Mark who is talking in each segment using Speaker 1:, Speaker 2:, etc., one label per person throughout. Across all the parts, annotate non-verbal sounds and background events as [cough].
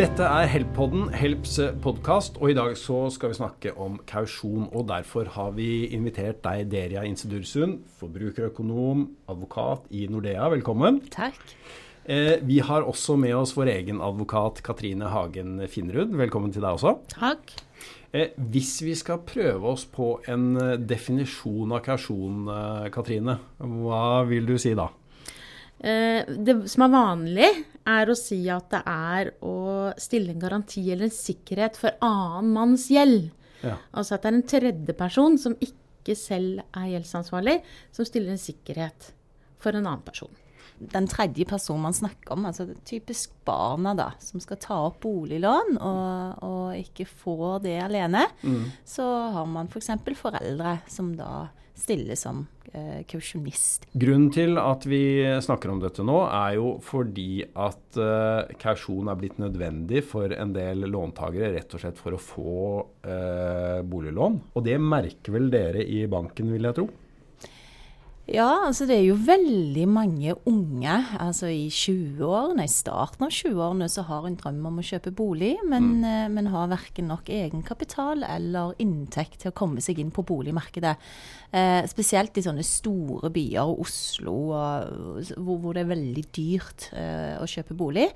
Speaker 1: Dette er Help-podden, Helps podkast, og i dag så skal vi snakke om kausjon. Og derfor har vi invitert deg, Deria Insedursun, forbrukerøkonom, advokat i Nordea. Velkommen.
Speaker 2: Takk.
Speaker 1: Eh, vi har også med oss vår egen advokat Katrine Hagen Finnerud. Velkommen til deg også.
Speaker 2: Takk.
Speaker 1: Eh, hvis vi skal prøve oss på en eh, definisjon av kausjon, eh, Katrine, hva vil du si da?
Speaker 2: Eh, det som er vanlig, er å si at det er å stille en garanti eller en sikkerhet for annen manns gjeld.
Speaker 1: Ja.
Speaker 2: Altså at det er en tredjeperson som ikke selv er gjeldsansvarlig, som stiller en sikkerhet for en annen person.
Speaker 3: den tredje personen man snakker om, altså typisk barna da, som skal ta opp boliglån og, og ikke får det alene, så har man f.eks. For foreldre som da stiller som eh, kausjonist.
Speaker 1: Grunnen til at vi snakker om dette nå, er jo fordi at eh, kausjon er blitt nødvendig for en del låntakere, rett og slett for å få eh, boliglån. Og det merker vel dere i banken, vil jeg tro?
Speaker 3: Ja, altså det er jo veldig mange unge, altså i 20-årene, i starten av 20-årene, som har en drøm om å kjøpe bolig, men, mm. men har verken nok egenkapital eller inntekt til å komme seg inn på boligmarkedet. Eh, spesielt i sånne store byer, Oslo, og, hvor, hvor det er veldig dyrt eh, å kjøpe bolig.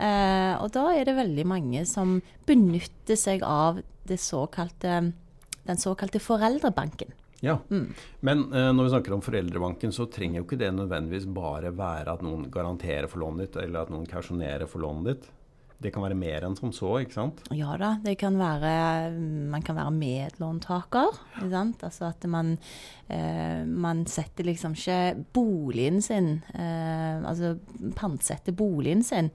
Speaker 3: Eh, og da er det veldig mange som benytter seg av det såkalte, den såkalte foreldrebanken.
Speaker 1: Ja. Men eh, når vi snakker om foreldrebanken, så trenger jo ikke det nødvendigvis bare være at noen garanterer for lånet ditt, eller at noen kausjonerer for lånet ditt. Det kan være mer enn som så, ikke sant?
Speaker 3: Ja da, det kan være Man kan være medlåntaker. Ikke sant? Altså at man, eh, man setter liksom ikke boligen sin eh, Altså pantsetter boligen sin,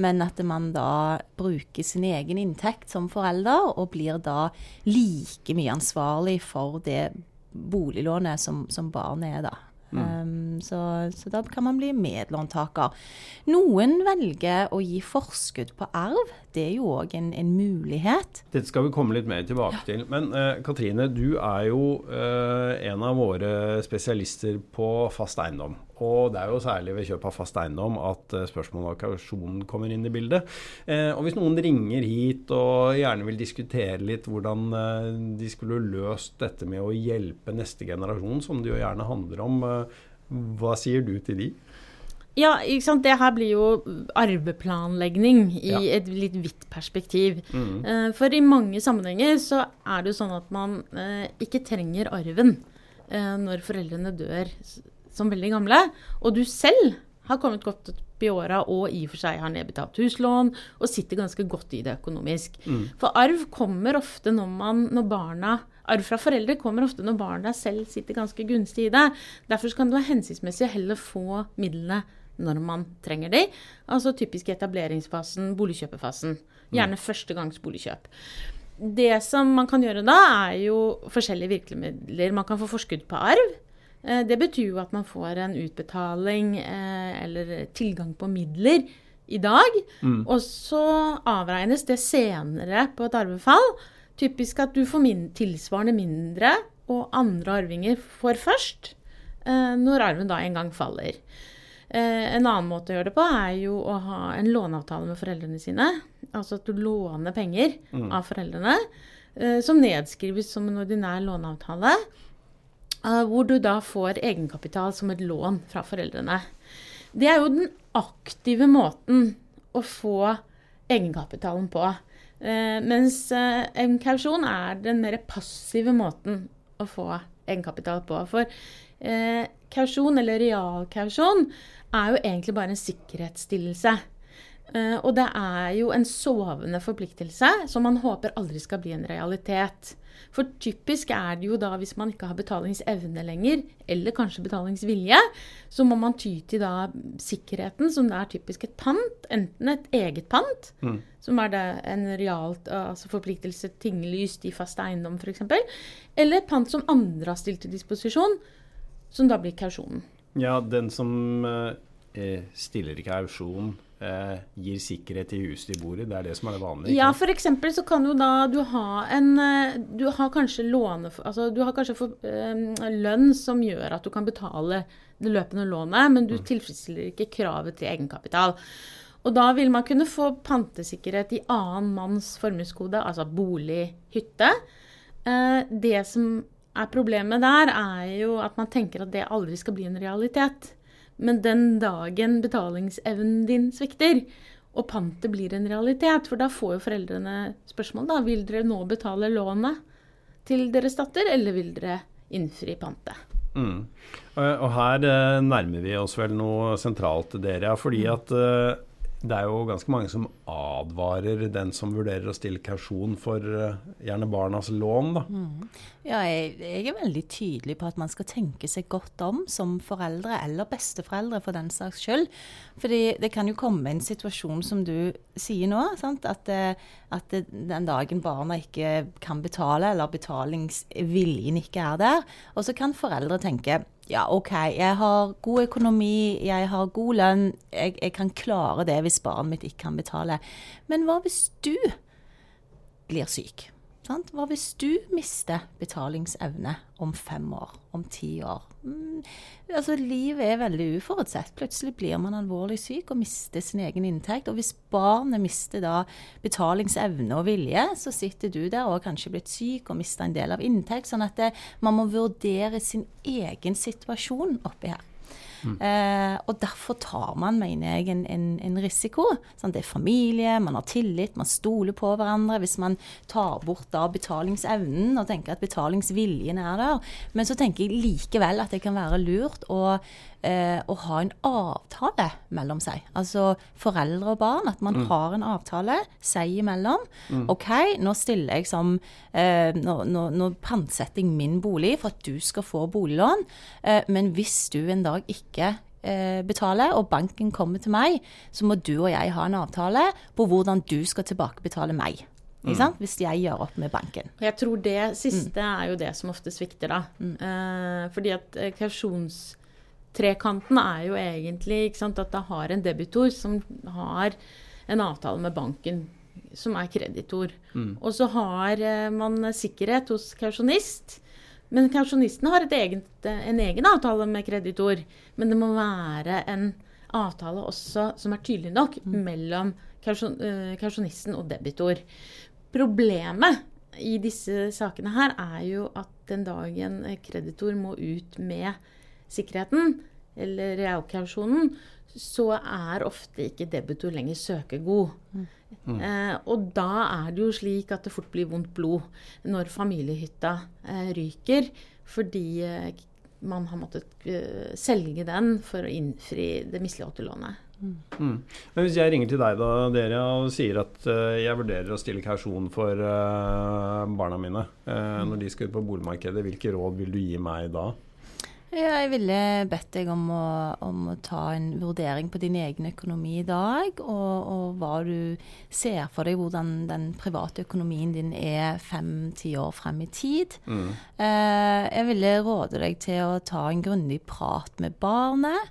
Speaker 3: men at man da bruker sin egen inntekt som forelder, og blir da like mye ansvarlig for det boliglånet som, som barnet er, da. Um, så, så da kan man bli medlåntaker. Noen velger å gi forskudd på arv. Det er jo òg en, en mulighet.
Speaker 1: Dette skal vi komme litt mer tilbake til. Men uh, Katrine, du er jo uh, en av våre spesialister på fast eiendom. Og det er jo særlig ved kjøp av fast eiendom at eh, spørsmålet om kausjonen kommer inn i bildet. Eh, og hvis noen ringer hit og gjerne vil diskutere litt hvordan eh, de skulle løst dette med å hjelpe neste generasjon, som det jo gjerne handler om, eh, hva sier du til de?
Speaker 2: Ja, ikke sant? det her blir jo arveplanlegging i
Speaker 1: Ja.
Speaker 2: et litt vidt perspektiv. Mm. For i mange sammenhenger så er det jo sånn at man ikke trenger arven når foreldrene dør som veldig gamle, og du selv har kommet godt opp i åra og i og for seg har nedbetalt huslån og sitter ganske godt i det økonomisk. For arv kommer ofte når man, når barna Arv fra foreldre kommer ofte når barna selv sitter ganske gunstig i det. Derfor kan det være hensiktsmessig å heller få midlene når man trenger de. Altså typisk etableringsfasen, boligkjøpefasen. Gjerne førstegangs boligkjøp. Det som man kan gjøre da, er jo forskjellige virkemidler. Man kan få forskudd på arv. Eh, Det betyr jo at man får en utbetaling eh, eller tilgang på midler i dag. Og så avregnes det senere på et arvefall. Typisk at du får min tilsvarende mindre, og andre arvinger får først. eh, Når arven da en gang faller. En annen måte å gjøre det på er jo å ha en låneavtale med foreldrene sine. Altså at du låner penger av foreldrene, som nedskrives som en ordinær låneavtale. Eh, Hvor du da får egenkapital som et lån fra foreldrene. Det er jo den aktive måten å få egenkapitalen på. Eh, mens eh, en kausjon er den mer passive måten å få egenkapital på. For kausjon, eller realkausjon, er jo egentlig bare en sikkerhetsstillelse. Og det er jo en sovende forpliktelse som man håper aldri skal bli en realitet. For typisk er det jo da hvis man ikke har betalingsevne lenger, eller kanskje betalingsvilje, så må man ty til da sikkerheten, som da er typisk et pant. Enten et eget pant, som er det en realt altså forpliktelse tinglyst i fast eiendom f.eks., eller et pant som andre har stilt til disposisjon, som da blir kausjonen.
Speaker 1: Ja, den som eh, stiller ikke kausjon, eh, gir sikkerhet til huset de bor i. Det er det som er det vanlige.
Speaker 2: Ja, f.eks. så kan jo da du ha en eh, Du har kanskje låne... Altså du har kanskje for, eh, lønn som gjør at du kan betale det løpende lånet, men du tilfredsstiller ikke kravet til egenkapital. Og da vil man kunne få pantesikkerhet i annen manns formueskode, altså bolig, hytte. Eh, det som er problemet der, er jo at man tenker at det aldri skal bli en realitet. Men den dagen betalingsevnen din svikter, og pantet blir en realitet, for da får jo foreldrene spørsmål da, vil dere nå betale lånet til deres datter, eller vil dere innfri pantet?
Speaker 1: Mm. Og her eh, nærmer vi oss vel noe sentralt, dere. Fordi at eh, det er jo ganske mange som advarer den som vurderer å stille kausjon for gjerne barnas lån, da. Mm.
Speaker 3: Ja, jeg, jeg, er veldig tydelig på at man skal tenke seg godt om som foreldre, eller besteforeldre for den saks skyld. Fordi det kan jo komme en situasjon som du sier nå, at, eh, at, den dagen barna ikke kan betale, eller betalingsviljen ikke er der, og så kan foreldre tenke ja, OK, jeg har god økonomi, jeg har god lønn, jeg, jeg kan klare det hvis barnet mitt ikke kan betale. Men hva hvis du blir syk? Sant? Hva hvis du mister betalingsevne om fem år, om ti år? Mm, altså, livet er veldig uforutsett. Plutselig blir man alvorlig syk og mister sin egen inntekt. Og hvis barnet mister da betalingsevne og vilje, så sitter du der og har kanskje blitt syk og mista en del av inntekt. Sånn at det, man må vurdere sin egen situasjon oppi her. Mm. Eh, og derfor tar man, mener jeg, en, en, en risiko. Sånn, det er familie, man har tillit, man stoler på hverandre. Hvis man tar bort da betalingsevnen og tenker at betalingsviljen er der. Men så tenker jeg likevel at det kan være lurt å eh, å ha en avtale mellom seg. Altså foreldre og barn. At man mm. har en avtale seg imellom. Mm. OK, nå stiller jeg som eh, nå, nå, nå, pantsetter jeg min bolig for at du skal få boliglån. Eh, men hvis du en dag ikke betale, betaler, og banken kommer til meg, så må du og jeg ha en avtale på hvordan du skal tilbakebetale meg. Mm. Hvis jeg gjør opp med banken.
Speaker 2: Jeg tror det siste mm. er jo det som ofte svikter, da. Mm. Eh, fordi at eh, kausjons trekanten er jo egentlig sant, at det har en debitor som har en avtale med banken, som er kreditor. Mm. Og så har eh, man sikkerhet hos kausjonist. Men kausjonisten har eget, en egen avtale med kreditor. Men det må være en avtale også som er tydelig nok mm. mellom eh, kausjonisten og debitor. Problemet i disse sakene her er jo at den dagen kreditor må ut med sikkerheten, eller realkausjonen, så er ofte ikke debutor lenger søkegod. Mm. Eh, og da er det jo slik at det fort blir vondt blod når familiehytta eh, ryker, fordi eh, man har måttet eh, selge den for å innfri det misligholdte lånet.
Speaker 1: Mm. Mm. Men hvis jeg ringer til deg da, dere, og sier at uh, jeg vurderer å stille kausjon for uh, barna mine uh, når de skal ut på boligmarkedet, hvilke råd vil du gi meg da?
Speaker 3: Ja, jeg ville bedt deg om å, om å, ta en vurdering på din egen økonomi i dag, og, og hva du ser for deg hvordan den private økonomien din er fem-ti år frem i tid. Mm. Eh, jeg ville råde deg til å ta en grundig prat med barnet.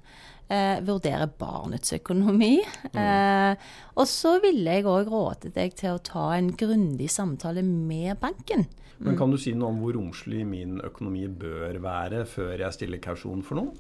Speaker 3: Eh, vurdere barnets økonomi. Mm. Eh, og så ville jeg òg råde deg til å ta en grundig samtale med banken.
Speaker 1: Men kan du si noe om hvor romslig min økonomi bør være før jeg stiller kausjon for noe?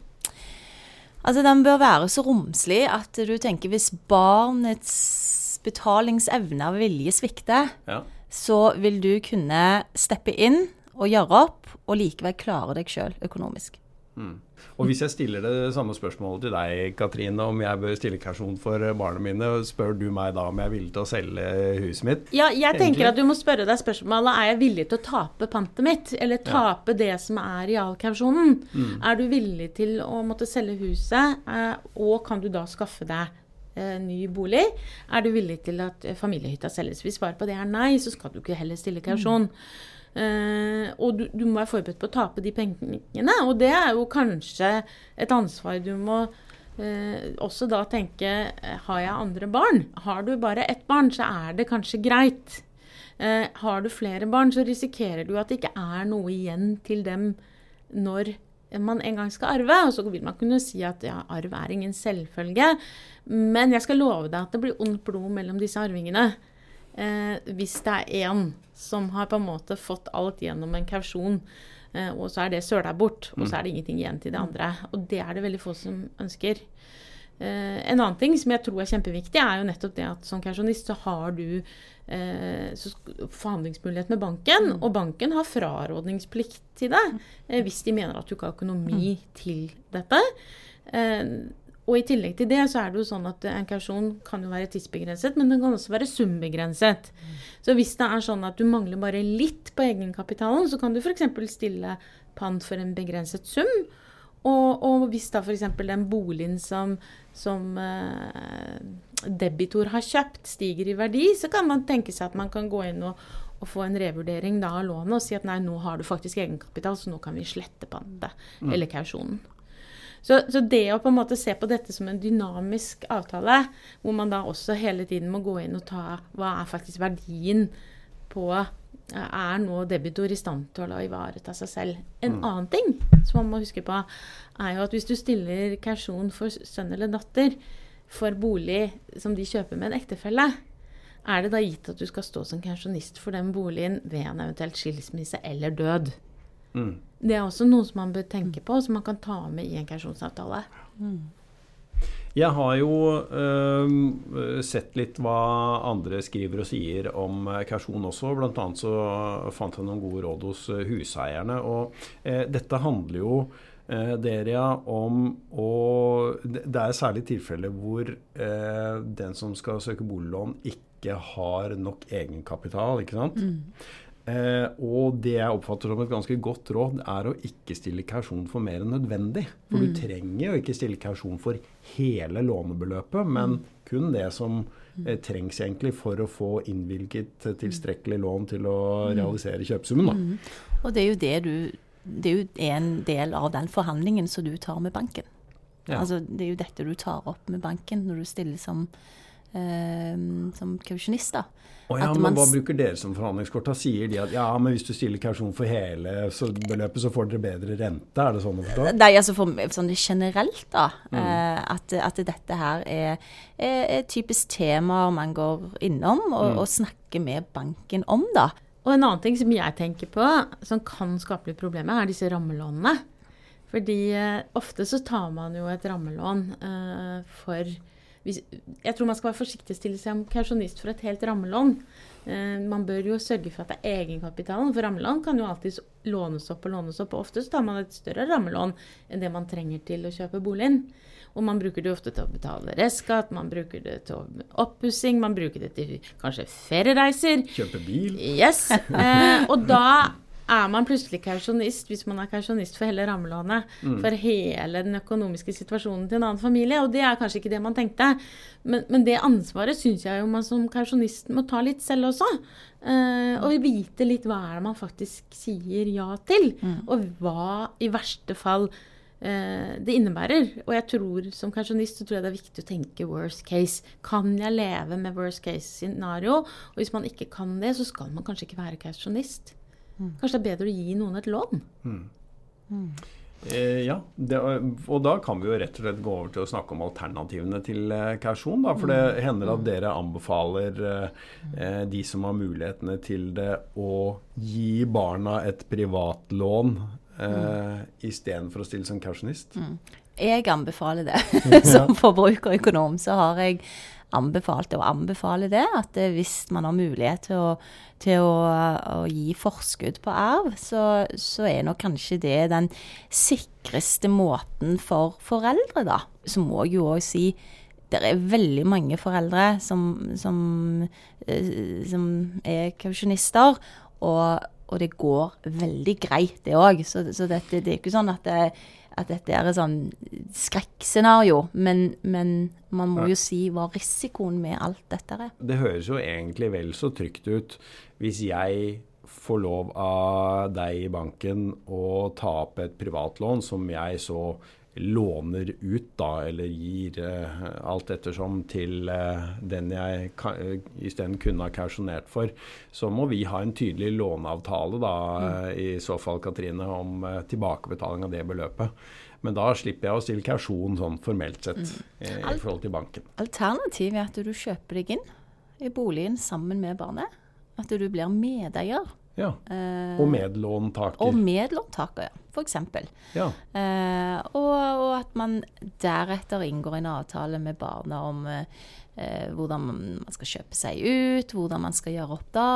Speaker 3: Altså, Den bør være så romslig at du tenker hvis barnets betalingsevne og vilje svikter, ja. så vil du kunne steppe inn og gjøre opp, og likevel klare deg sjøl økonomisk.
Speaker 1: Mm. Og hvis jeg stiller det samme spørsmålet til deg, Katrine, om jeg bør stille kausjon for barna mine, spør du meg da om jeg er villig til å selge huset mitt?
Speaker 2: Ja, jeg egentlig? tenker at du må spørre deg spørsmålet er jeg villig til å tape pantet mitt, eller tape ja. det som er realkausjonen. Mm. Er du villig til å måtte selge huset, eh, og kan du da skaffe deg eh, ny bolig? Er du villig til at familiehytta selges? Hvis svaret på det er nei, så skal du ikke heller stille kausjon. Mm. Uh, og du, du, må være forberedt på å tape de pengene. Og det er jo kanskje et ansvar du må uh, også da tenke Har jeg andre barn? Har du bare ett barn, så er det kanskje greit. Uh, har du flere barn, så risikerer du at det ikke er noe igjen til dem når man en gang skal arve. Og så vil man kunne si at ja, arv er ingen selvfølge. Men jeg skal love deg at det blir ondt blod mellom disse arvingene hvis det er én som har på en måte fått alt gjennom en kausjon. Eh, og så er det søla bort, og så er det ingenting igjen til det andre. Og det er det veldig få som ønsker. Eh, en annen ting som jeg tror er kjempeviktig, er jo nettopp det at som kausjonist så har du eh, så forhandlingsmulighet med banken, og banken har frarådningsplikt til deg eh, hvis de mener at du ikke har økonomi til dette. Eh, og i tillegg til det så er det jo sånn at en kausjon kan jo være tidsbegrenset, men den kan også være sumbegrenset. Så hvis det er sånn at du mangler bare litt på egenkapitalen, så kan du f.eks. stille pant for en begrenset sum. Og, og hvis da f.eks. den boligen som, som eh, debitor har kjøpt, stiger i verdi, så kan man tenke seg at man kan gå inn og, og få en revurdering da av lånet og si at nei, nå har du faktisk egenkapital, så nå kan vi slette pantet eller kausjonen. Så, så det å på en måte se på dette som en dynamisk avtale, hvor man da også hele tiden må gå inn og ta hva er faktisk verdien på Er nå debitor i stand til å ivareta seg selv? En annen ting som man må huske på, er jo at hvis du stiller kausjon for sønn eller datter for bolig som de kjøper med en ektefelle, er det da gitt at du skal stå som kausjonist for den boligen ved en eventuelt skilsmisse eller død?
Speaker 1: Mm.
Speaker 2: Det er også noe som man bør tenke på, som man kan ta med i en kausjonsavtale.
Speaker 1: Jeg har jo øh, sett litt hva andre skriver og sier om eh, kausjon også. Blant annet så fant jeg noen gode råd hos eh, huseierne. Og øh, dette handler jo øh, Deria, om å Det er særlig tilfeller hvor den som skal søke boliglån, ikke har nok egenkapital. ikke sant? Eh, og det jeg oppfatter som et ganske godt råd, er å ikke stille kausjon for mer enn nødvendig. For du trenger jo ikke stille kausjon for hele lånebeløpet, men kun det som eh, trengs egentlig for å få innvilget eh, tilstrekkelig lån til å realisere kjøpesummen. Mm.
Speaker 3: Og det er jo det du Det er jo en del av den forhandlingen som du tar med banken.
Speaker 1: Ja.
Speaker 3: Altså, det er jo dette du tar opp med banken når du stiller som, som kausjonist. da.
Speaker 1: Oh, ja,
Speaker 3: At
Speaker 1: men hva bruker dere som forhandlingskort? Da sier de at ja, men hvis du stiller kausjon for hele så beløpet, så får dere bedre rente. Er det sånn å forstå?
Speaker 3: Nei, altså for, sånn generelt, da. Mm. at, at dette her er, er, er typisk temaer man går innom og, og snakker med banken om, da.
Speaker 2: Og en annen ting som jeg tenker på, som kan skape litt problemer, er disse rammelånene. Fordi eh, ofte så tar man jo et rammelån eh, for Jeg tror man skal være forsiktig og stille seg om kausjonist for et helt rammelån. Eh, man bør jo sørge for at det er egenkapitalen, for rammelån kan jo alltids lånes opp og lånes opp. Og ofte så tar man et større rammelån enn det man trenger til å kjøpe boligen. Og man bruker det ofte til å betale restskatt, man bruker det til oppussing, man bruker det til kanskje feriereiser.
Speaker 1: Kjøpe bil?
Speaker 2: Yes. Eh, og da er man plutselig kausjonist, hvis man er kausjonist for hele rammelånet, for hele den økonomiske situasjonen til en annen familie. Og det er kanskje ikke det man tenkte. Men, men det ansvaret syns jeg jo man som kausjonist må ta litt selv også. Eh, og vite litt hva er det man faktisk sier ja til, og hva i verste fall eh, det innebærer. Og jeg tror som kausjonist så tror jeg det er viktig å tenke worst case. Kan jeg leve med worst case-scenario? Og hvis man ikke kan det, så skal man kanskje ikke være kausjonist. Kanskje det er bedre å gi noen et lån.
Speaker 1: Eh, ja, det, og da kan vi jo rett og slett gå over til å snakke om alternativene til eh, kausjon. Da, for det hender at dere anbefaler eh, eh, de som har mulighetene til det, å gi barna et privatlån eh, istedenfor å stille som kausjonist.
Speaker 3: Jeg anbefaler det. [laughs] [laughs] Som forbrukerøkonom så har jeg anbefalt og anbefaler det, at eh, hvis man har mulighet til å, til å, å gi forskudd på arv, så, så er nok kanskje det den sikreste måten for foreldre, da. Så må jeg jo òg si det er veldig mange foreldre som, som, eh, som er kausjonister, og, og det går veldig greit, det òg. Så, så dette, det er ikke sånn at det, at dette er et sånn skrekkscenario, men, men man må jo si hva risikoen med alt dette er.
Speaker 1: Det høres jo egentlig vel så trygt ut hvis jeg får lov av deg i banken å ta opp et privatlån som jeg så låner ut, da, eller gir eh, alt ettersom til eh, den jeg eh, isteden kunne ha kausjonert for, så må vi ha en tydelig låneavtale da, mm. i så fall, Katrine, om eh, tilbakebetaling av det beløpet. Men da slipper jeg å stille kausjon sånn formelt sett eh, i forhold til banken.
Speaker 3: Alternativet er at du kjøper deg inn i boligen sammen med barnet. At du blir medeier
Speaker 1: Ja.
Speaker 3: Eh,
Speaker 1: Og medlåntaker.
Speaker 3: og medlåntaker, ja, f.eks.
Speaker 1: Ja.
Speaker 3: Eh, og, og at man deretter inngår en avtale med barna om eh, eh, hvordan man skal kjøpe seg ut, hvordan man skal gjøre opp da.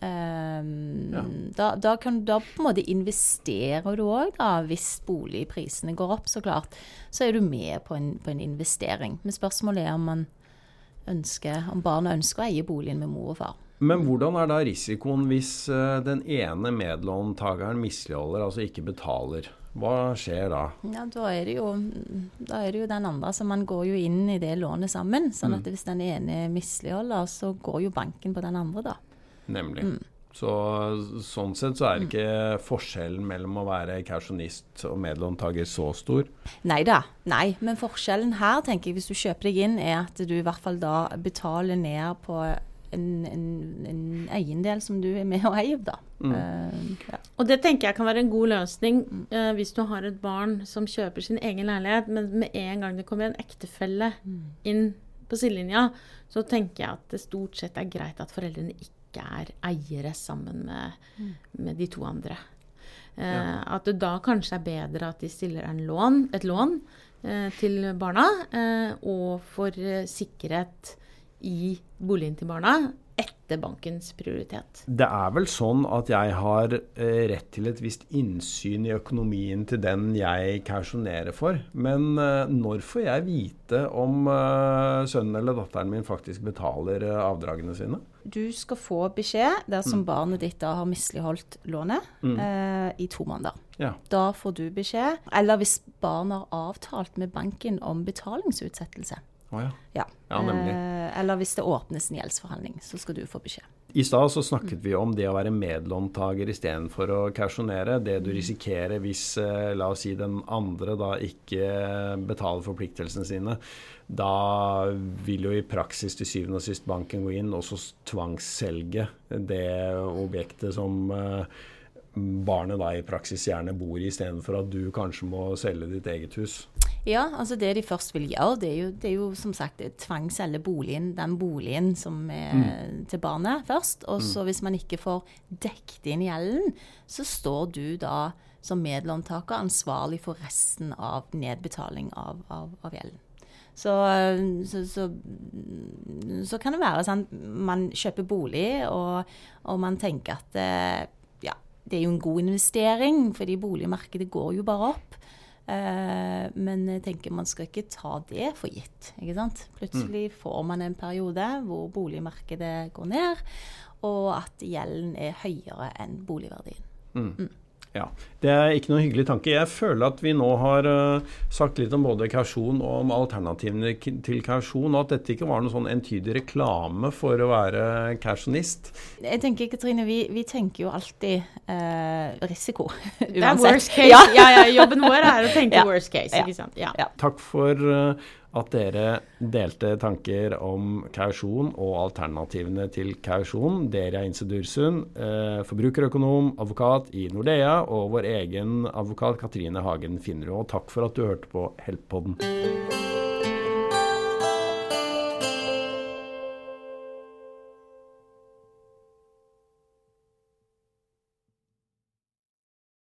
Speaker 3: Eh,
Speaker 1: Ja.
Speaker 3: da, da, kan, da på en måte investerer du òg, da, hvis boligprisene går opp, så klart. Så er du med på en, på en investering. Men spørsmålet er om man ønsker, om barna ønsker å eie boligen med mor og far.
Speaker 1: Men hvordan er da risikoen hvis eh, den ene medlåntakeren misligholder, altså ikke betaler? Hva skjer da?
Speaker 3: Ja, da er, det jo, da er det jo den andre. Så man går jo inn i det lånet sammen. Sånn at hvis den ene misligholder, så går jo banken på den andre, da.
Speaker 1: Nemlig.
Speaker 3: Mm.
Speaker 1: Så sånn sett så er ikke forskjellen mellom å være kausjonist og medlåntaker så stor.
Speaker 3: Nei da. Nei, men forskjellen her, tenker jeg, hvis du kjøper deg inn, er at du i hvert fall da betaler ned på en, en, en eiendel som du er med og eier, da. Eh, ja.
Speaker 2: Og det tenker jeg kan være en god løsning uh, hvis du har et barn som kjøper sin egen leilighet, men med en gang det kommer en ektefelle inn på sidelinja, så tenker jeg at det stort sett er greit at foreldrene ikke er eiere sammen med, med de to andre. Uh,
Speaker 1: Ja.
Speaker 2: At det da kanskje er bedre at de stiller en lån, et lån eh, til barna, eh, og får sikkerhet i boligen til barna etter bankens prioritet.
Speaker 1: Det er vel sånn at jeg har eh, rett til et visst innsyn i økonomien til den jeg kausjonerer for. Men eh, når får jeg vite om eh, sønnen eller datteren min faktisk betaler avdragene sine?
Speaker 3: Du skal få beskjed dersom barnet ditt da har misligholdt lånet eh, i to måneder.
Speaker 1: Ja.
Speaker 3: Da får du beskjed. Eller hvis barnet har avtalt med banken om betalingsutsettelse.
Speaker 1: Å ja.
Speaker 3: Ja.
Speaker 1: Ja.
Speaker 3: Eh, eller hvis det åpnes en gjeldsforhandling, så skal du få beskjed.
Speaker 1: I stad så snakket vi om det å være medlåntaker istedenfor å kausjonere. Det du risikerer hvis, eh, la oss si, den andre da ikke betaler forpliktelsene sine. Da vil jo i praksis til syvende og sist banken gå inn og så tvangsselge det objektet som eh, barnet da i praksis gjerne bor i, istedenfor at du kanskje må selge ditt eget hus.
Speaker 3: Ja, altså det de først vil gjøre, det er jo, det er jo som sagt tvangsselge boligen, den boligen som er til barnet først. Og så hvis man ikke får dekket inn gjelden, så står du da som medlåntaker ansvarlig for resten av nedbetaling av, av, av gjelden. Så, så, så, så kan det være sånn man kjøper bolig, og, og man tenker at eh, ja, det er jo en god investering, fordi boligmarkedet går jo bare opp. Eh, men jeg tenker man skal ikke ta det for gitt. ikke sant? Plutselig får man en periode hvor boligmarkedet går ned, og at gjelden er høyere enn boligverdien.
Speaker 1: Ja, Det er ikke noen hyggelig tanke. Jeg føler at vi nå har uh, sagt litt om både kausjon og om alternativene til kausjon, og at dette ikke var noen sånn entydig reklame for å være kausjonist.
Speaker 3: Jeg tenker, Katrine, vi, vi tenker jo alltid uh, risiko. [laughs]
Speaker 2: Det er worst case.
Speaker 3: Ja.
Speaker 2: Ja. Ja, jobben vår er å tenke
Speaker 3: Ja.
Speaker 2: worst case. Ikke sant? Ja.
Speaker 3: Ja.
Speaker 1: Takk for uh, at dere delte tanker om kausjon og alternativene til kausjon. Dere er Inse Dursund, eh, forbrukerøkonom, advokat i Nordea, og vår egen advokat Katrine Hagen Finnerud. Takk for at du hørte på Heltpodden.